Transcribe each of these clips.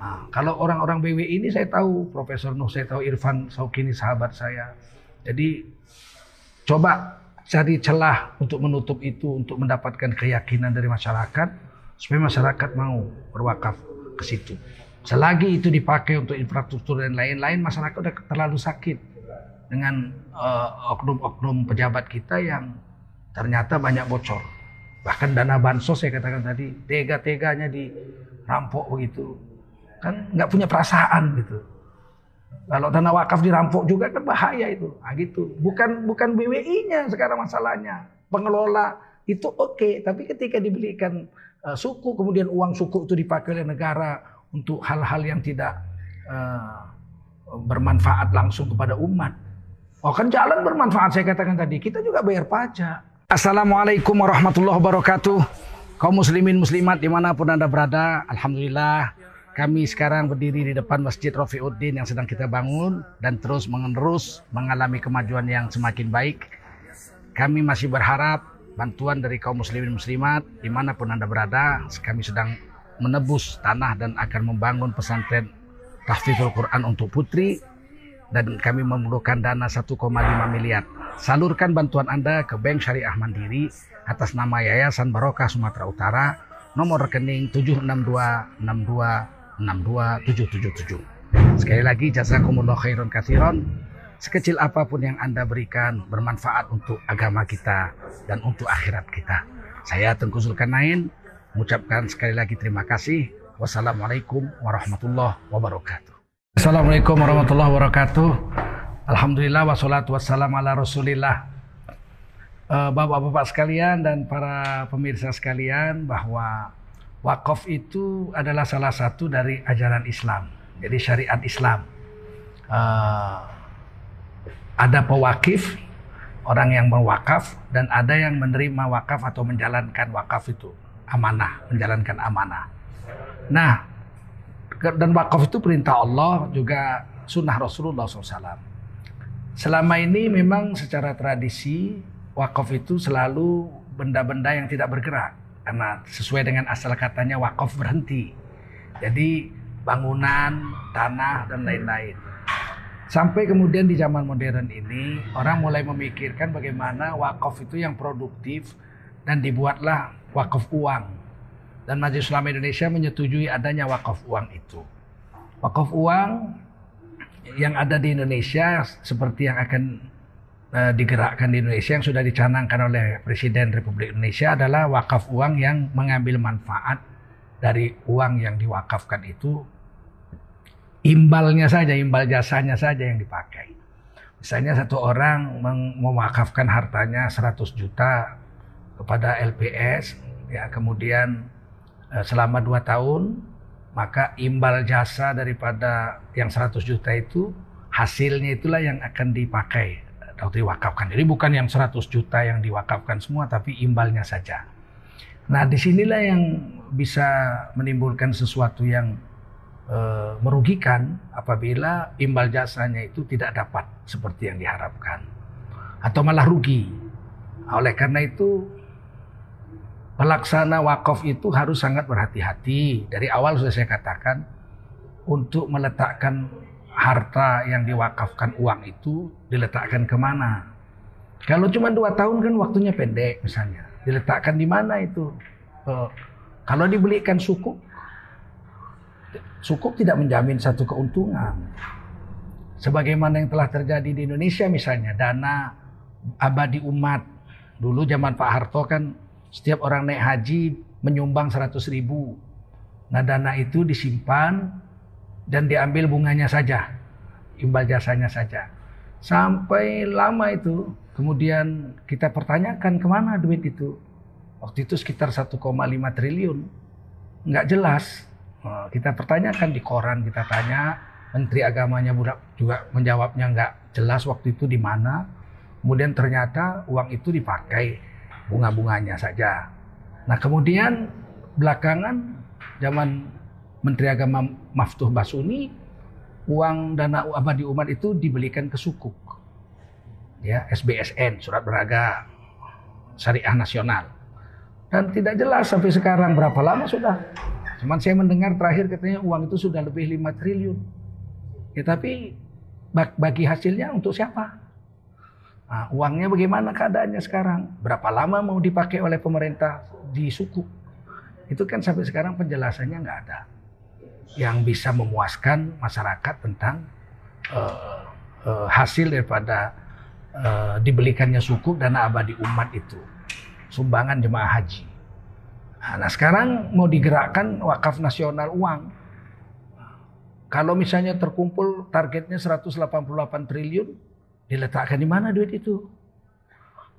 Nah, kalau orang-orang BW ini saya tahu Profesor Nuh, saya tahu Irfan Saukini sahabat saya. Jadi coba cari celah untuk menutup itu, untuk mendapatkan keyakinan dari masyarakat supaya masyarakat mau berwakaf ke situ. Selagi itu dipakai untuk infrastruktur dan lain-lain, masyarakat udah terlalu sakit dengan uh, oknum-oknum pejabat kita yang ternyata banyak bocor. Bahkan dana bansos saya katakan tadi, tega-teganya dirampok begitu kan nggak punya perasaan gitu. Kalau tanah wakaf dirampok juga kan bahaya itu. Nah, gitu. Bukan bukan BWI-nya sekarang masalahnya. Pengelola itu oke, okay, tapi ketika dibelikan uh, suku kemudian uang suku itu dipakai oleh negara untuk hal-hal yang tidak uh, bermanfaat langsung kepada umat. Oh kan jalan bermanfaat saya katakan tadi. Kita juga bayar pajak. Assalamualaikum warahmatullahi wabarakatuh. Kaum muslimin muslimat di mana pun anda berada, alhamdulillah kami sekarang berdiri di depan Masjid Rafiuddin yang sedang kita bangun dan terus menerus mengalami kemajuan yang semakin baik. Kami masih berharap bantuan dari kaum muslimin muslimat di mana pun anda berada. Kami sedang menebus tanah dan akan membangun pesantren tahfizul Quran untuk putri dan kami memerlukan dana 1,5 miliar. Salurkan bantuan Anda ke Bank Syariah Mandiri atas nama Yayasan Barokah Sumatera Utara nomor rekening 76262 62777. Sekali lagi jazakumullah khairan kathiron. Sekecil apa pun yang Anda berikan bermanfaat untuk agama kita dan untuk akhirat kita. Saya Tengku Zulkarnain mengucapkan sekali lagi terima kasih. Wassalamualaikum warahmatullahi wabarakatuh. Assalamualaikum warahmatullahi wabarakatuh. Alhamdulillah wassalatu wassalam ala rasulillah. Eh, bapak-bapak sekalian dan para pemirsa sekalian bahwa Wakaf itu adalah salah satu dari ajaran Islam, jadi syariat Islam. Uh, ada pewakif, orang yang mewakaf, dan ada yang menerima wakaf atau menjalankan wakaf itu amanah, menjalankan amanah. Nah, dan wakaf itu perintah Allah juga sunnah Rasulullah SAW. Selama ini memang secara tradisi wakaf itu selalu benda-benda yang tidak bergerak karena sesuai dengan asal katanya wakaf berhenti. Jadi bangunan, tanah dan lain-lain. Sampai kemudian di zaman modern ini orang mulai memikirkan bagaimana wakaf itu yang produktif dan dibuatlah wakaf uang. Dan Majelis Ulama Indonesia menyetujui adanya wakaf uang itu. Wakaf uang yang ada di Indonesia seperti yang akan uh, digerakkan di Indonesia yang sudah dicanangkan oleh Presiden Republik Indonesia adalah wakaf uang yang mengambil manfaat dari uang yang diwakafkan itu imbalnya saja, imbal jasanya saja yang dipakai. Misalnya satu orang mewakafkan hartanya 100 juta kepada LPS, ya kemudian uh, selama dua tahun maka imbal jasa daripada yang 100 juta itu hasilnya itulah yang akan dipakai atau diwakafkan. Jadi bukan yang 100 juta yang diwakafkan semua, tapi imbalnya saja. Nah, di sinilah yang bisa menimbulkan sesuatu yang e, merugikan apabila imbal jasanya itu tidak dapat seperti yang diharapkan. Atau malah rugi. Oleh karena itu, pelaksana wakaf itu harus sangat berhati-hati. Dari awal sudah saya katakan, untuk meletakkan harta yang diwakafkan uang itu diletakkan ke mana? Kalau cuma dua tahun kan waktunya pendek misalnya. Diletakkan di mana itu? Uh, kalau dibelikan suku, suku tidak menjamin satu keuntungan. Sebagaimana yang telah terjadi di Indonesia misalnya, dana abadi umat. Dulu zaman Pak Harto kan setiap orang naik haji menyumbang 100 ribu. Nah dana itu disimpan dan diambil bunganya saja, imbal jasanya saja. Sampai lama itu, kemudian kita pertanyakan ke mana duit itu. Waktu itu sekitar 1,5 triliun. Nggak jelas. Kita pertanyakan di koran, kita tanya. Menteri agamanya juga menjawabnya nggak jelas waktu itu di mana. Kemudian ternyata uang itu dipakai bunga-bunganya saja. Nah kemudian belakangan zaman Menteri Agama Maftuh Basuni uang dana abadi umat itu dibelikan ke sukuk. Ya, SBSN, surat berharga syariah nasional. Dan tidak jelas sampai sekarang berapa lama sudah Cuman saya mendengar terakhir katanya uang itu sudah lebih 5 triliun. Ya tapi bagi hasilnya untuk siapa? Nah, uangnya bagaimana keadaannya sekarang? Berapa lama mau dipakai oleh pemerintah di suku? Itu kan sampai sekarang penjelasannya nggak ada yang bisa memuaskan masyarakat tentang uh, uh, hasil daripada uh, dibelikannya suku dana abadi umat itu sumbangan jemaah haji. Nah sekarang mau digerakkan wakaf nasional uang. Kalau misalnya terkumpul targetnya 188 triliun, diletakkan di mana duit itu?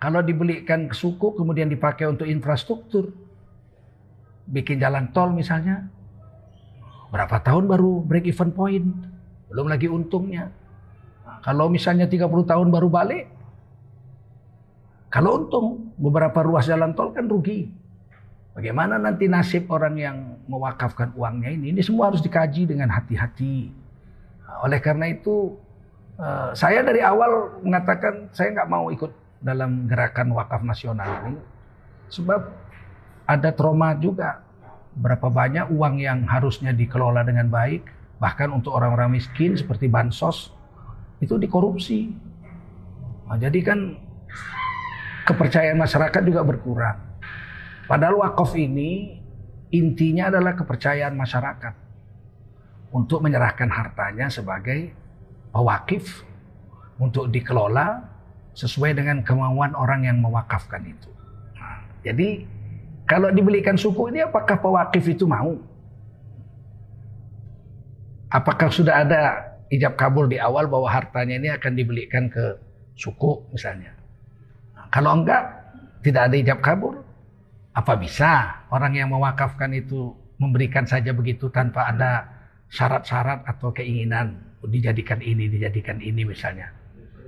Kalau dibelikan ke suku kemudian dipakai untuk infrastruktur, bikin jalan tol misalnya, berapa tahun baru break even point? Belum lagi untungnya. kalau misalnya 30 tahun baru balik, kalau untung beberapa ruas jalan tol kan rugi. Bagaimana nanti nasib orang yang mewakafkan uangnya ini? Ini semua harus dikaji dengan hati-hati. Oleh karena itu, eh, saya dari awal mengatakan saya nggak mau ikut dalam gerakan wakaf nasional ini, sebab ada trauma juga berapa banyak uang yang harusnya dikelola dengan baik, bahkan untuk orang-orang miskin seperti bansos itu dikorupsi. Nah, jadi kan kepercayaan masyarakat juga berkurang. Padahal wakaf ini intinya adalah kepercayaan masyarakat untuk menyerahkan hartanya sebagai pewakif untuk dikelola sesuai dengan kemauan orang yang mewakafkan itu. Nah, jadi kalau dibelikan suku ini apakah pewakif itu mau? Apakah sudah ada ijab kabul di awal bahwa hartanya ini akan dibelikan ke suku misalnya? Nah, kalau enggak, tidak ada ijab kabul. Apa bisa orang yang mewakafkan itu memberikan saja begitu tanpa ada syarat-syarat atau keinginan dijadikan ini, dijadikan ini misalnya.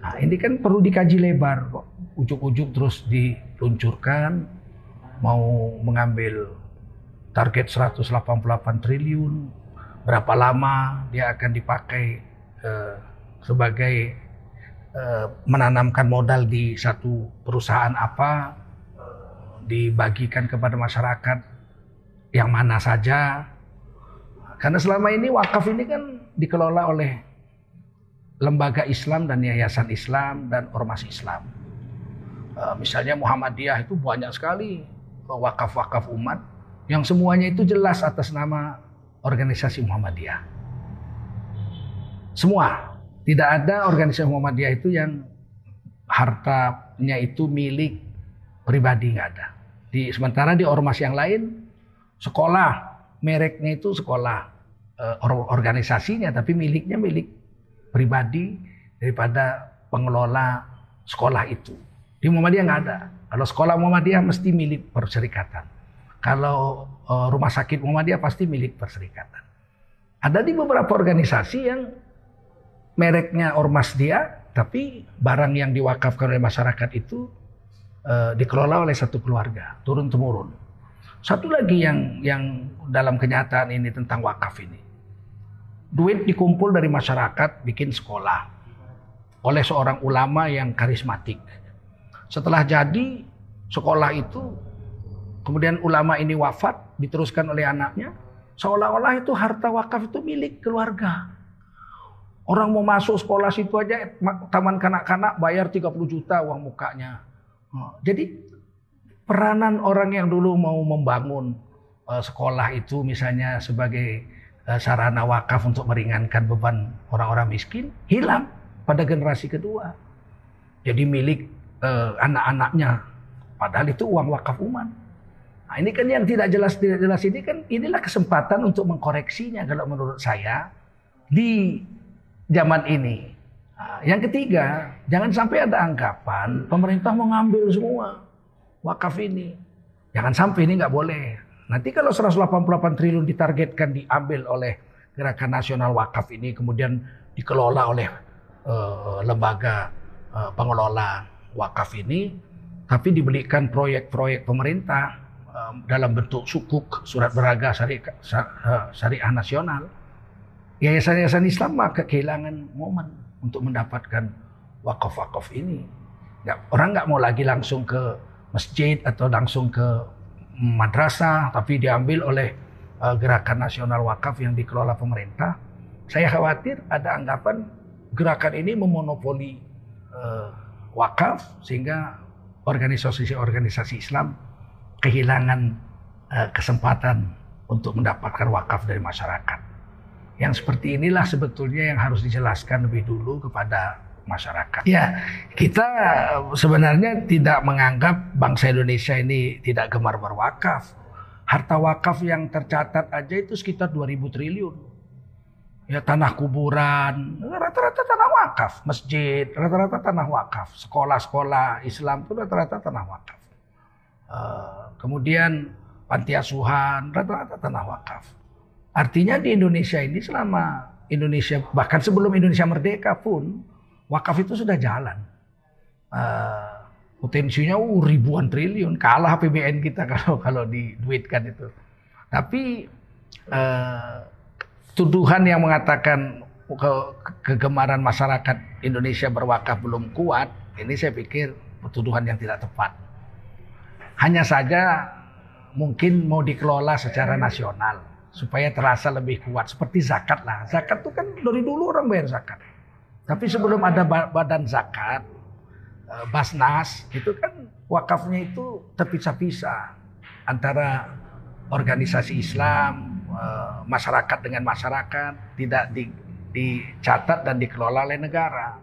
Nah, ini kan perlu dikaji lebar kok. Ujuk-ujuk terus diluncurkan, mau mengambil target 188 triliun, berapa lama dia akan dipakai uh, sebagai uh, menanamkan modal di satu perusahaan apa, dibagikan kepada masyarakat yang mana saja. Karena selama ini wakaf ini kan dikelola oleh lembaga Islam dan yayasan Islam dan ormas Islam. misalnya Muhammadiyah itu banyak sekali wakaf-wakaf umat yang semuanya itu jelas atas nama organisasi Muhammadiyah. Semua. Tidak ada organisasi Muhammadiyah itu yang hartanya itu milik pribadi nggak ada. Di sementara di ormas yang lain sekolah mereknya itu sekolah eh, organisasinya tapi miliknya milik pribadi daripada pengelola sekolah itu. Di Muhammadiyah nggak ada. Kalau sekolah Muhammadiyah mesti milik perserikatan. Kalau uh, rumah sakit Muhammadiyah pasti milik perserikatan. Ada di beberapa organisasi yang mereknya ormas dia, tapi barang yang diwakafkan oleh masyarakat itu uh, dikelola oleh satu keluarga, turun temurun. Satu lagi yang yang dalam kenyataan ini tentang wakaf ini. Duit dikumpul dari masyarakat bikin sekolah oleh seorang ulama yang karismatik setelah jadi sekolah itu, kemudian ulama ini wafat, diteruskan oleh anaknya, seolah-olah itu harta wakaf itu milik keluarga. Orang mau masuk sekolah situ aja taman kanak-kanak bayar 30 juta uang mukanya. Oh, jadi peranan orang yang dulu mau membangun uh, sekolah itu misalnya sebagai uh, sarana wakaf untuk meringankan beban orang-orang miskin hilang pada generasi kedua. Jadi milik uh, anak-anaknya. Padahal itu uang wakaf umat. Nah, ini kan yang tidak jelas tidak jelas ini kan inilah kesempatan untuk mengkoreksinya kalau menurut saya di zaman ini. Nah, yang ketiga, jangan sampai ada anggapan pemerintah mau ngambil semua wakaf ini. Jangan sampai ini nggak boleh. Nanti kalau 188 triliun ditargetkan diambil oleh gerakan nasional wakaf ini kemudian dikelola oleh uh, lembaga uh, pengelola wakaf ini tapi dibelikan proyek-proyek pemerintah um, dalam bentuk sukuk surat berharga syariah, uh, syariah nasional. Yayasan-yayasan Islam maka kehilangan momen untuk mendapatkan wakaf-wakaf ini. Orang nggak mau lagi langsung ke masjid atau langsung ke madrasah tapi diambil oleh uh, gerakan nasional wakaf yang dikelola pemerintah, saya khawatir ada anggapan gerakan ini memonopoli uh, wakaf sehingga organisasi-organisasi Islam kehilangan uh, kesempatan untuk mendapatkan wakaf dari masyarakat. Yang seperti inilah sebetulnya yang harus dijelaskan lebih dulu kepada masyarakat. Ya, kita sebenarnya tidak menganggap bangsa Indonesia ini tidak gemar berwakaf. Harta wakaf yang tercatat aja itu sekitar 2000 triliun. Ya tanah kuburan, rata-rata tanah wakaf, masjid, rata-rata tanah wakaf, sekolah-sekolah Islam itu rata-rata tanah wakaf. Uh, kemudian panti asuhan, rata-rata tanah wakaf. Artinya di Indonesia ini selama Indonesia bahkan sebelum Indonesia merdeka pun wakaf itu sudah jalan. Uh, potensinya uh, ribuan triliun, kalah APBN kita kalau kalau diduitkan itu. Tapi uh, tuduhan yang mengatakan ke, kegemaran masyarakat Indonesia berwakaf belum kuat, ini saya pikir tuduhan yang tidak tepat. Hanya saja mungkin mau dikelola secara nasional supaya terasa lebih kuat seperti zakat lah. Zakat itu kan dari dulu orang bayar zakat. Tapi sebelum ada badan zakat, eh, Basnas, itu kan wakafnya itu terpisah-pisah antara organisasi Islam, eh, masyarakat dengan masyarakat, tidak di, dicatat dan dikelola oleh negara.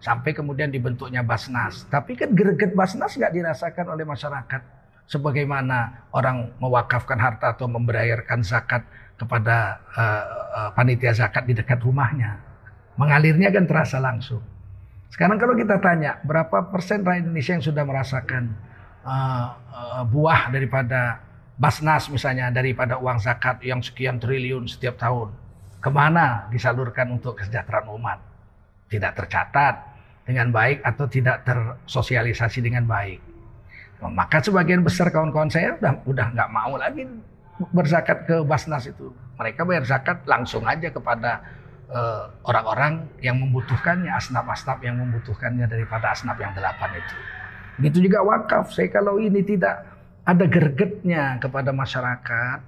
Sampai kemudian dibentuknya Basnas. Tapi kan greget Basnas nggak dirasakan oleh masyarakat. Sebagaimana orang mewakafkan harta atau membayarkan zakat kepada uh, uh, panitia zakat di dekat rumahnya Mengalirnya kan terasa langsung. Sekarang kalau kita tanya berapa persen rakyat Indonesia yang sudah merasakan uh, uh, buah daripada Basnas misalnya daripada uang zakat yang sekian triliun setiap tahun. Ke mana disalurkan untuk kesejahteraan umat? Tidak tercatat dengan baik atau tidak tersosialisasi dengan baik. Maka sebagian besar kawan-kawan saya udah udah nggak mau lagi berzakat ke Basnas itu. Mereka bayar zakat langsung aja kepada Eh, orang-orang uh, yang membutuhkannya, asnaf-asnaf yang membutuhkannya daripada asnaf yang delapan itu. Begitu juga wakaf. Saya kalau ini tidak ada gergetnya kepada masyarakat,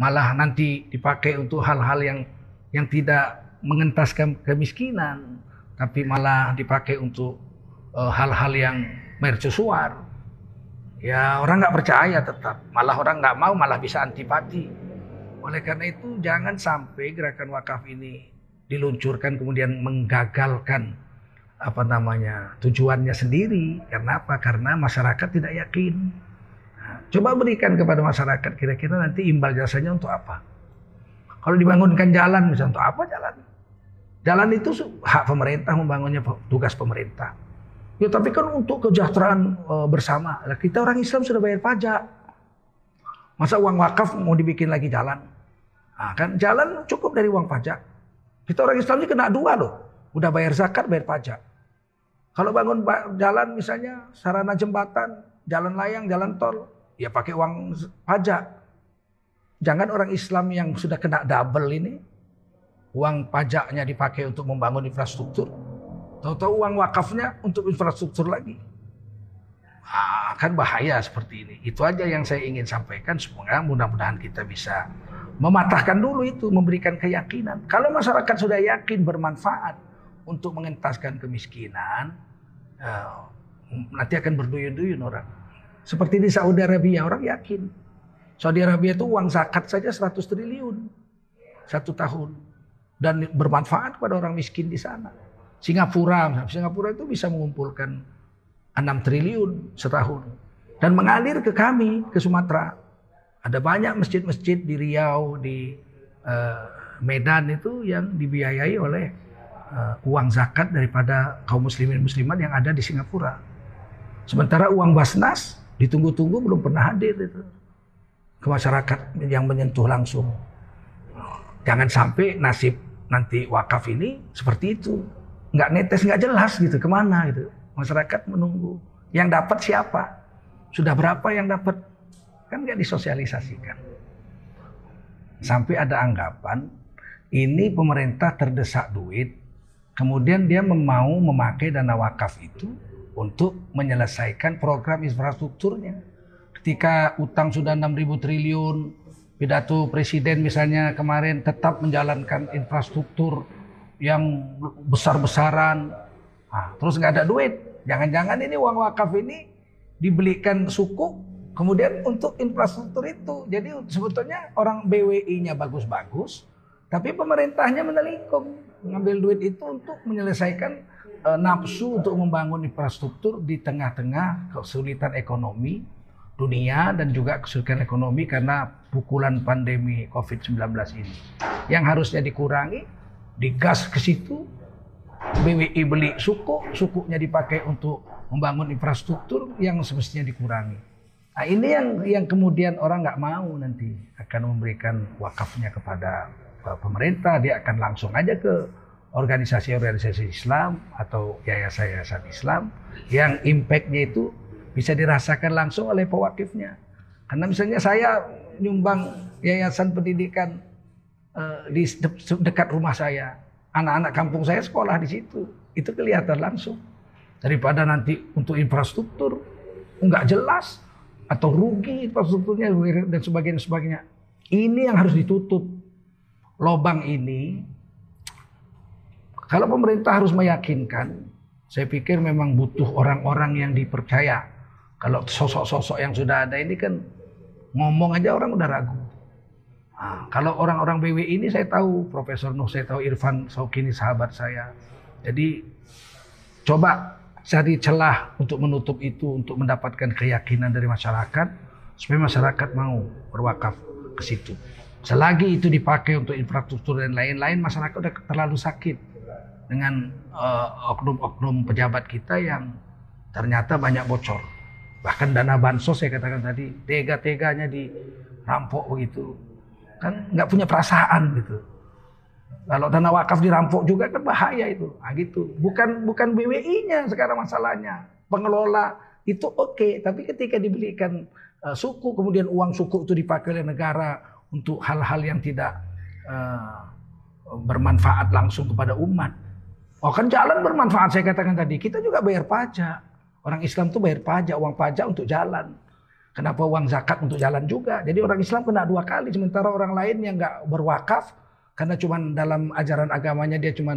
malah nanti dipakai untuk hal-hal yang yang tidak mengentaskan kemiskinan, tapi malah dipakai untuk eh, hal-hal uh, yang mercusuar. Ya orang nggak percaya tetap, malah orang nggak mau, malah bisa antipati. Oleh karena itu jangan sampai gerakan wakaf ini diluncurkan kemudian menggagalkan apa namanya tujuannya sendiri karena apa karena masyarakat tidak yakin coba berikan kepada masyarakat kira-kira nanti imbal jasanya untuk apa? Kalau dibangunkan jalan misalnya untuk apa jalan? Jalan itu hak pemerintah membangunnya tugas pemerintah. Ya tapi kan untuk kesejahteraan e, bersama. Kita orang Islam sudah bayar pajak. Masa uang wakaf mau dibikin lagi jalan? Nah, kan jalan cukup dari uang pajak. Kita orang Islam ini kena dua loh. Udah bayar zakat, bayar pajak. Kalau bangun jalan misalnya sarana jembatan, jalan layang, jalan tol, ya pakai uang pajak. Jangan orang Islam yang sudah kena double ini, uang pajaknya dipakai untuk membangun infrastruktur. Tahu-tahu uang wakafnya untuk infrastruktur lagi. Ah, kan bahaya seperti ini. Itu aja yang saya ingin sampaikan. Semoga mudah-mudahan kita bisa mematahkan dulu itu, memberikan keyakinan. Kalau masyarakat sudah yakin bermanfaat untuk mengentaskan kemiskinan, eh, nanti akan berduyun-duyun orang. Seperti di Saudi Arabia, orang yakin. Saudi Arabia itu uang zakat saja 100 triliun satu tahun. Dan bermanfaat kepada orang miskin di sana. Singapura, Singapura itu bisa mengumpulkan 6 triliun setahun. Dan mengalir ke kami, ke Sumatera. Ada banyak masjid-masjid di Riau, di uh, Medan itu yang dibiayai oleh uh, uang zakat daripada kaum muslimin muslimat yang ada di Singapura. Sementara uang Basnas ditunggu-tunggu belum pernah hadir itu ke masyarakat yang menyentuh langsung. Jangan sampai nasib nanti wakaf ini seperti itu. Nggak netes, nggak jelas gitu. Ke mana gitu. Masyarakat menunggu. Yang dapat siapa? Sudah berapa yang dapat? Kan nggak disosialisasikan. Sampai ada anggapan ini pemerintah terdesak duit, kemudian dia mau memakai dana wakaf itu untuk menyelesaikan program infrastrukturnya. Ketika utang sudah 6.000 triliun, pidato presiden misalnya kemarin tetap menjalankan infrastruktur yang besar-besaran. Nah, terus nggak ada duit. Jangan-jangan ini uang wakaf ini dibelikan suku kemudian untuk infrastruktur itu. Jadi sebetulnya orang BWI-nya bagus-bagus, tapi pemerintahnya menelikung mengambil duit itu untuk menyelesaikan uh, nafsu untuk membangun infrastruktur di tengah-tengah kesulitan ekonomi dunia dan juga kesulitan ekonomi karena pukulan pandemi COVID-19 ini. Yang harusnya dikurangi, digas ke situ, BWI beli suku, sukunya dipakai untuk membangun infrastruktur yang semestinya dikurangi. Nah ini yang yang kemudian orang nggak mau nanti akan memberikan wakafnya kepada pemerintah, dia akan langsung aja ke organisasi-organisasi Islam atau yayasan-yayasan Islam yang impactnya itu bisa dirasakan langsung oleh pewakifnya. Karena misalnya saya nyumbang yayasan pendidikan uh, di dekat rumah saya, anak-anak kampung saya sekolah di situ, itu kelihatan langsung. Daripada nanti untuk infrastruktur nggak jelas atau rugi infrastrukturnya dan sebagainya sebagainya. Ini yang harus ditutup. Lobang ini kalau pemerintah harus meyakinkan, saya pikir memang butuh orang-orang yang dipercaya kalau sosok-sosok yang sudah ada ini kan ngomong aja orang udah ragu. Nah, kalau orang-orang BW ini saya tahu Profesor Nuh, saya tahu Irfan Saukini sahabat saya. Jadi coba cari celah untuk menutup itu, untuk mendapatkan keyakinan dari masyarakat supaya masyarakat mau berwakaf ke situ. Selagi itu dipakai untuk infrastruktur dan lain-lain, masyarakat udah terlalu sakit dengan eh, oknum-oknum uh, pejabat kita yang ternyata banyak bocor. Bahkan dana bansos saya katakan tadi, tega-teganya dirampok begitu. Kan nggak punya perasaan gitu. Kalau dana wakaf dirampok juga kan bahaya itu. Nah, gitu. Bukan bukan BWI-nya sekarang masalahnya. Pengelola itu oke, okay, tapi ketika dibelikan uh, suku kemudian uang suku itu dipakai oleh negara untuk hal-hal yang tidak uh, bermanfaat langsung kepada umat. Oh kan jalan bermanfaat saya katakan tadi. Kita juga bayar pajak. Orang Islam tuh bayar pajak, uang pajak untuk jalan. Kenapa uang zakat untuk jalan juga? Jadi orang Islam kena dua kali. Sementara orang lain yang nggak berwakaf, karena cuma dalam ajaran agamanya dia cuma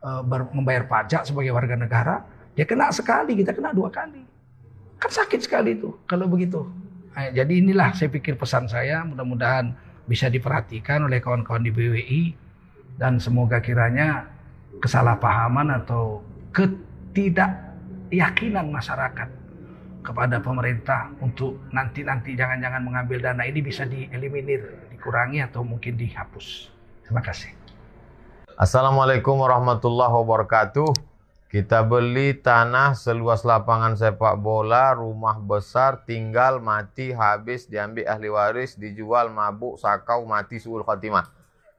uh, membayar pajak sebagai warga negara, dia kena sekali, kita kena dua kali. Kan sakit sekali itu kalau begitu. Nah, jadi inilah saya pikir pesan saya, mudah-mudahan bisa diperhatikan oleh kawan-kawan di BWI dan semoga kiranya kesalahpahaman atau ketidak keyakinan masyarakat kepada pemerintah untuk nanti-nanti jangan-jangan mengambil dana ini bisa dieliminir, dikurangi atau mungkin dihapus. Terima kasih. Assalamualaikum warahmatullahi wabarakatuh. Kita beli tanah seluas lapangan sepak bola, rumah besar, tinggal, mati, habis, diambil ahli waris, dijual, mabuk, sakau, mati, suul khatimah.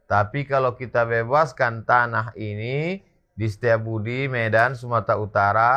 Tapi kalau kita bebaskan tanah ini di Setiabudi, Medan, Sumatera Utara,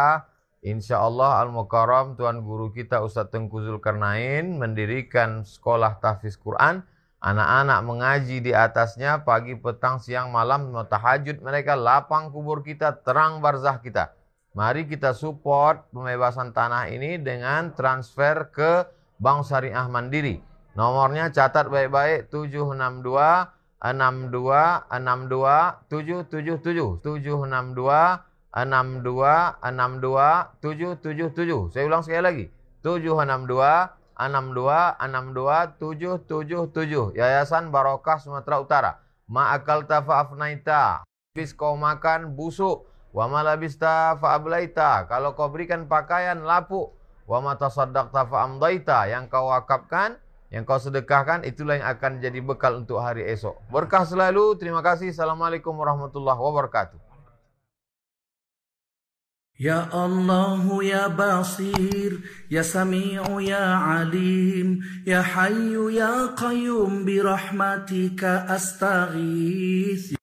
Insya Allah Al-Mukarram Tuan Guru kita Ustaz Tengku Zulkarnain mendirikan sekolah tahfiz Quran. Anak-anak mengaji di atasnya pagi, petang, siang, malam, tahajud mereka lapang kubur kita, terang barzah kita. Mari kita support pembebasan tanah ini dengan transfer ke Bank Syariah Mandiri. Nomornya catat baik-baik 762 62 62 777 762 enam dua enam dua tujuh tujuh tujuh. Saya ulang sekali lagi. Tujuh enam dua enam dua enam dua tujuh tujuh tujuh. Yayasan Barokah Sumatera Utara. Ma'akal tafa'afnaita. Habis kau makan busuk. Wa malabista fa'ablaita. Kalau kau berikan pakaian lapuk. Wa matasaddaq tafa'amdaita. Yang kau wakafkan, yang kau sedekahkan, itulah yang akan jadi bekal untuk hari esok. Berkah selalu. Terima kasih. Assalamualaikum warahmatullahi wabarakatuh. يا الله يا بصير يا سميع يا عليم يا حي يا قيوم برحمتك استغيث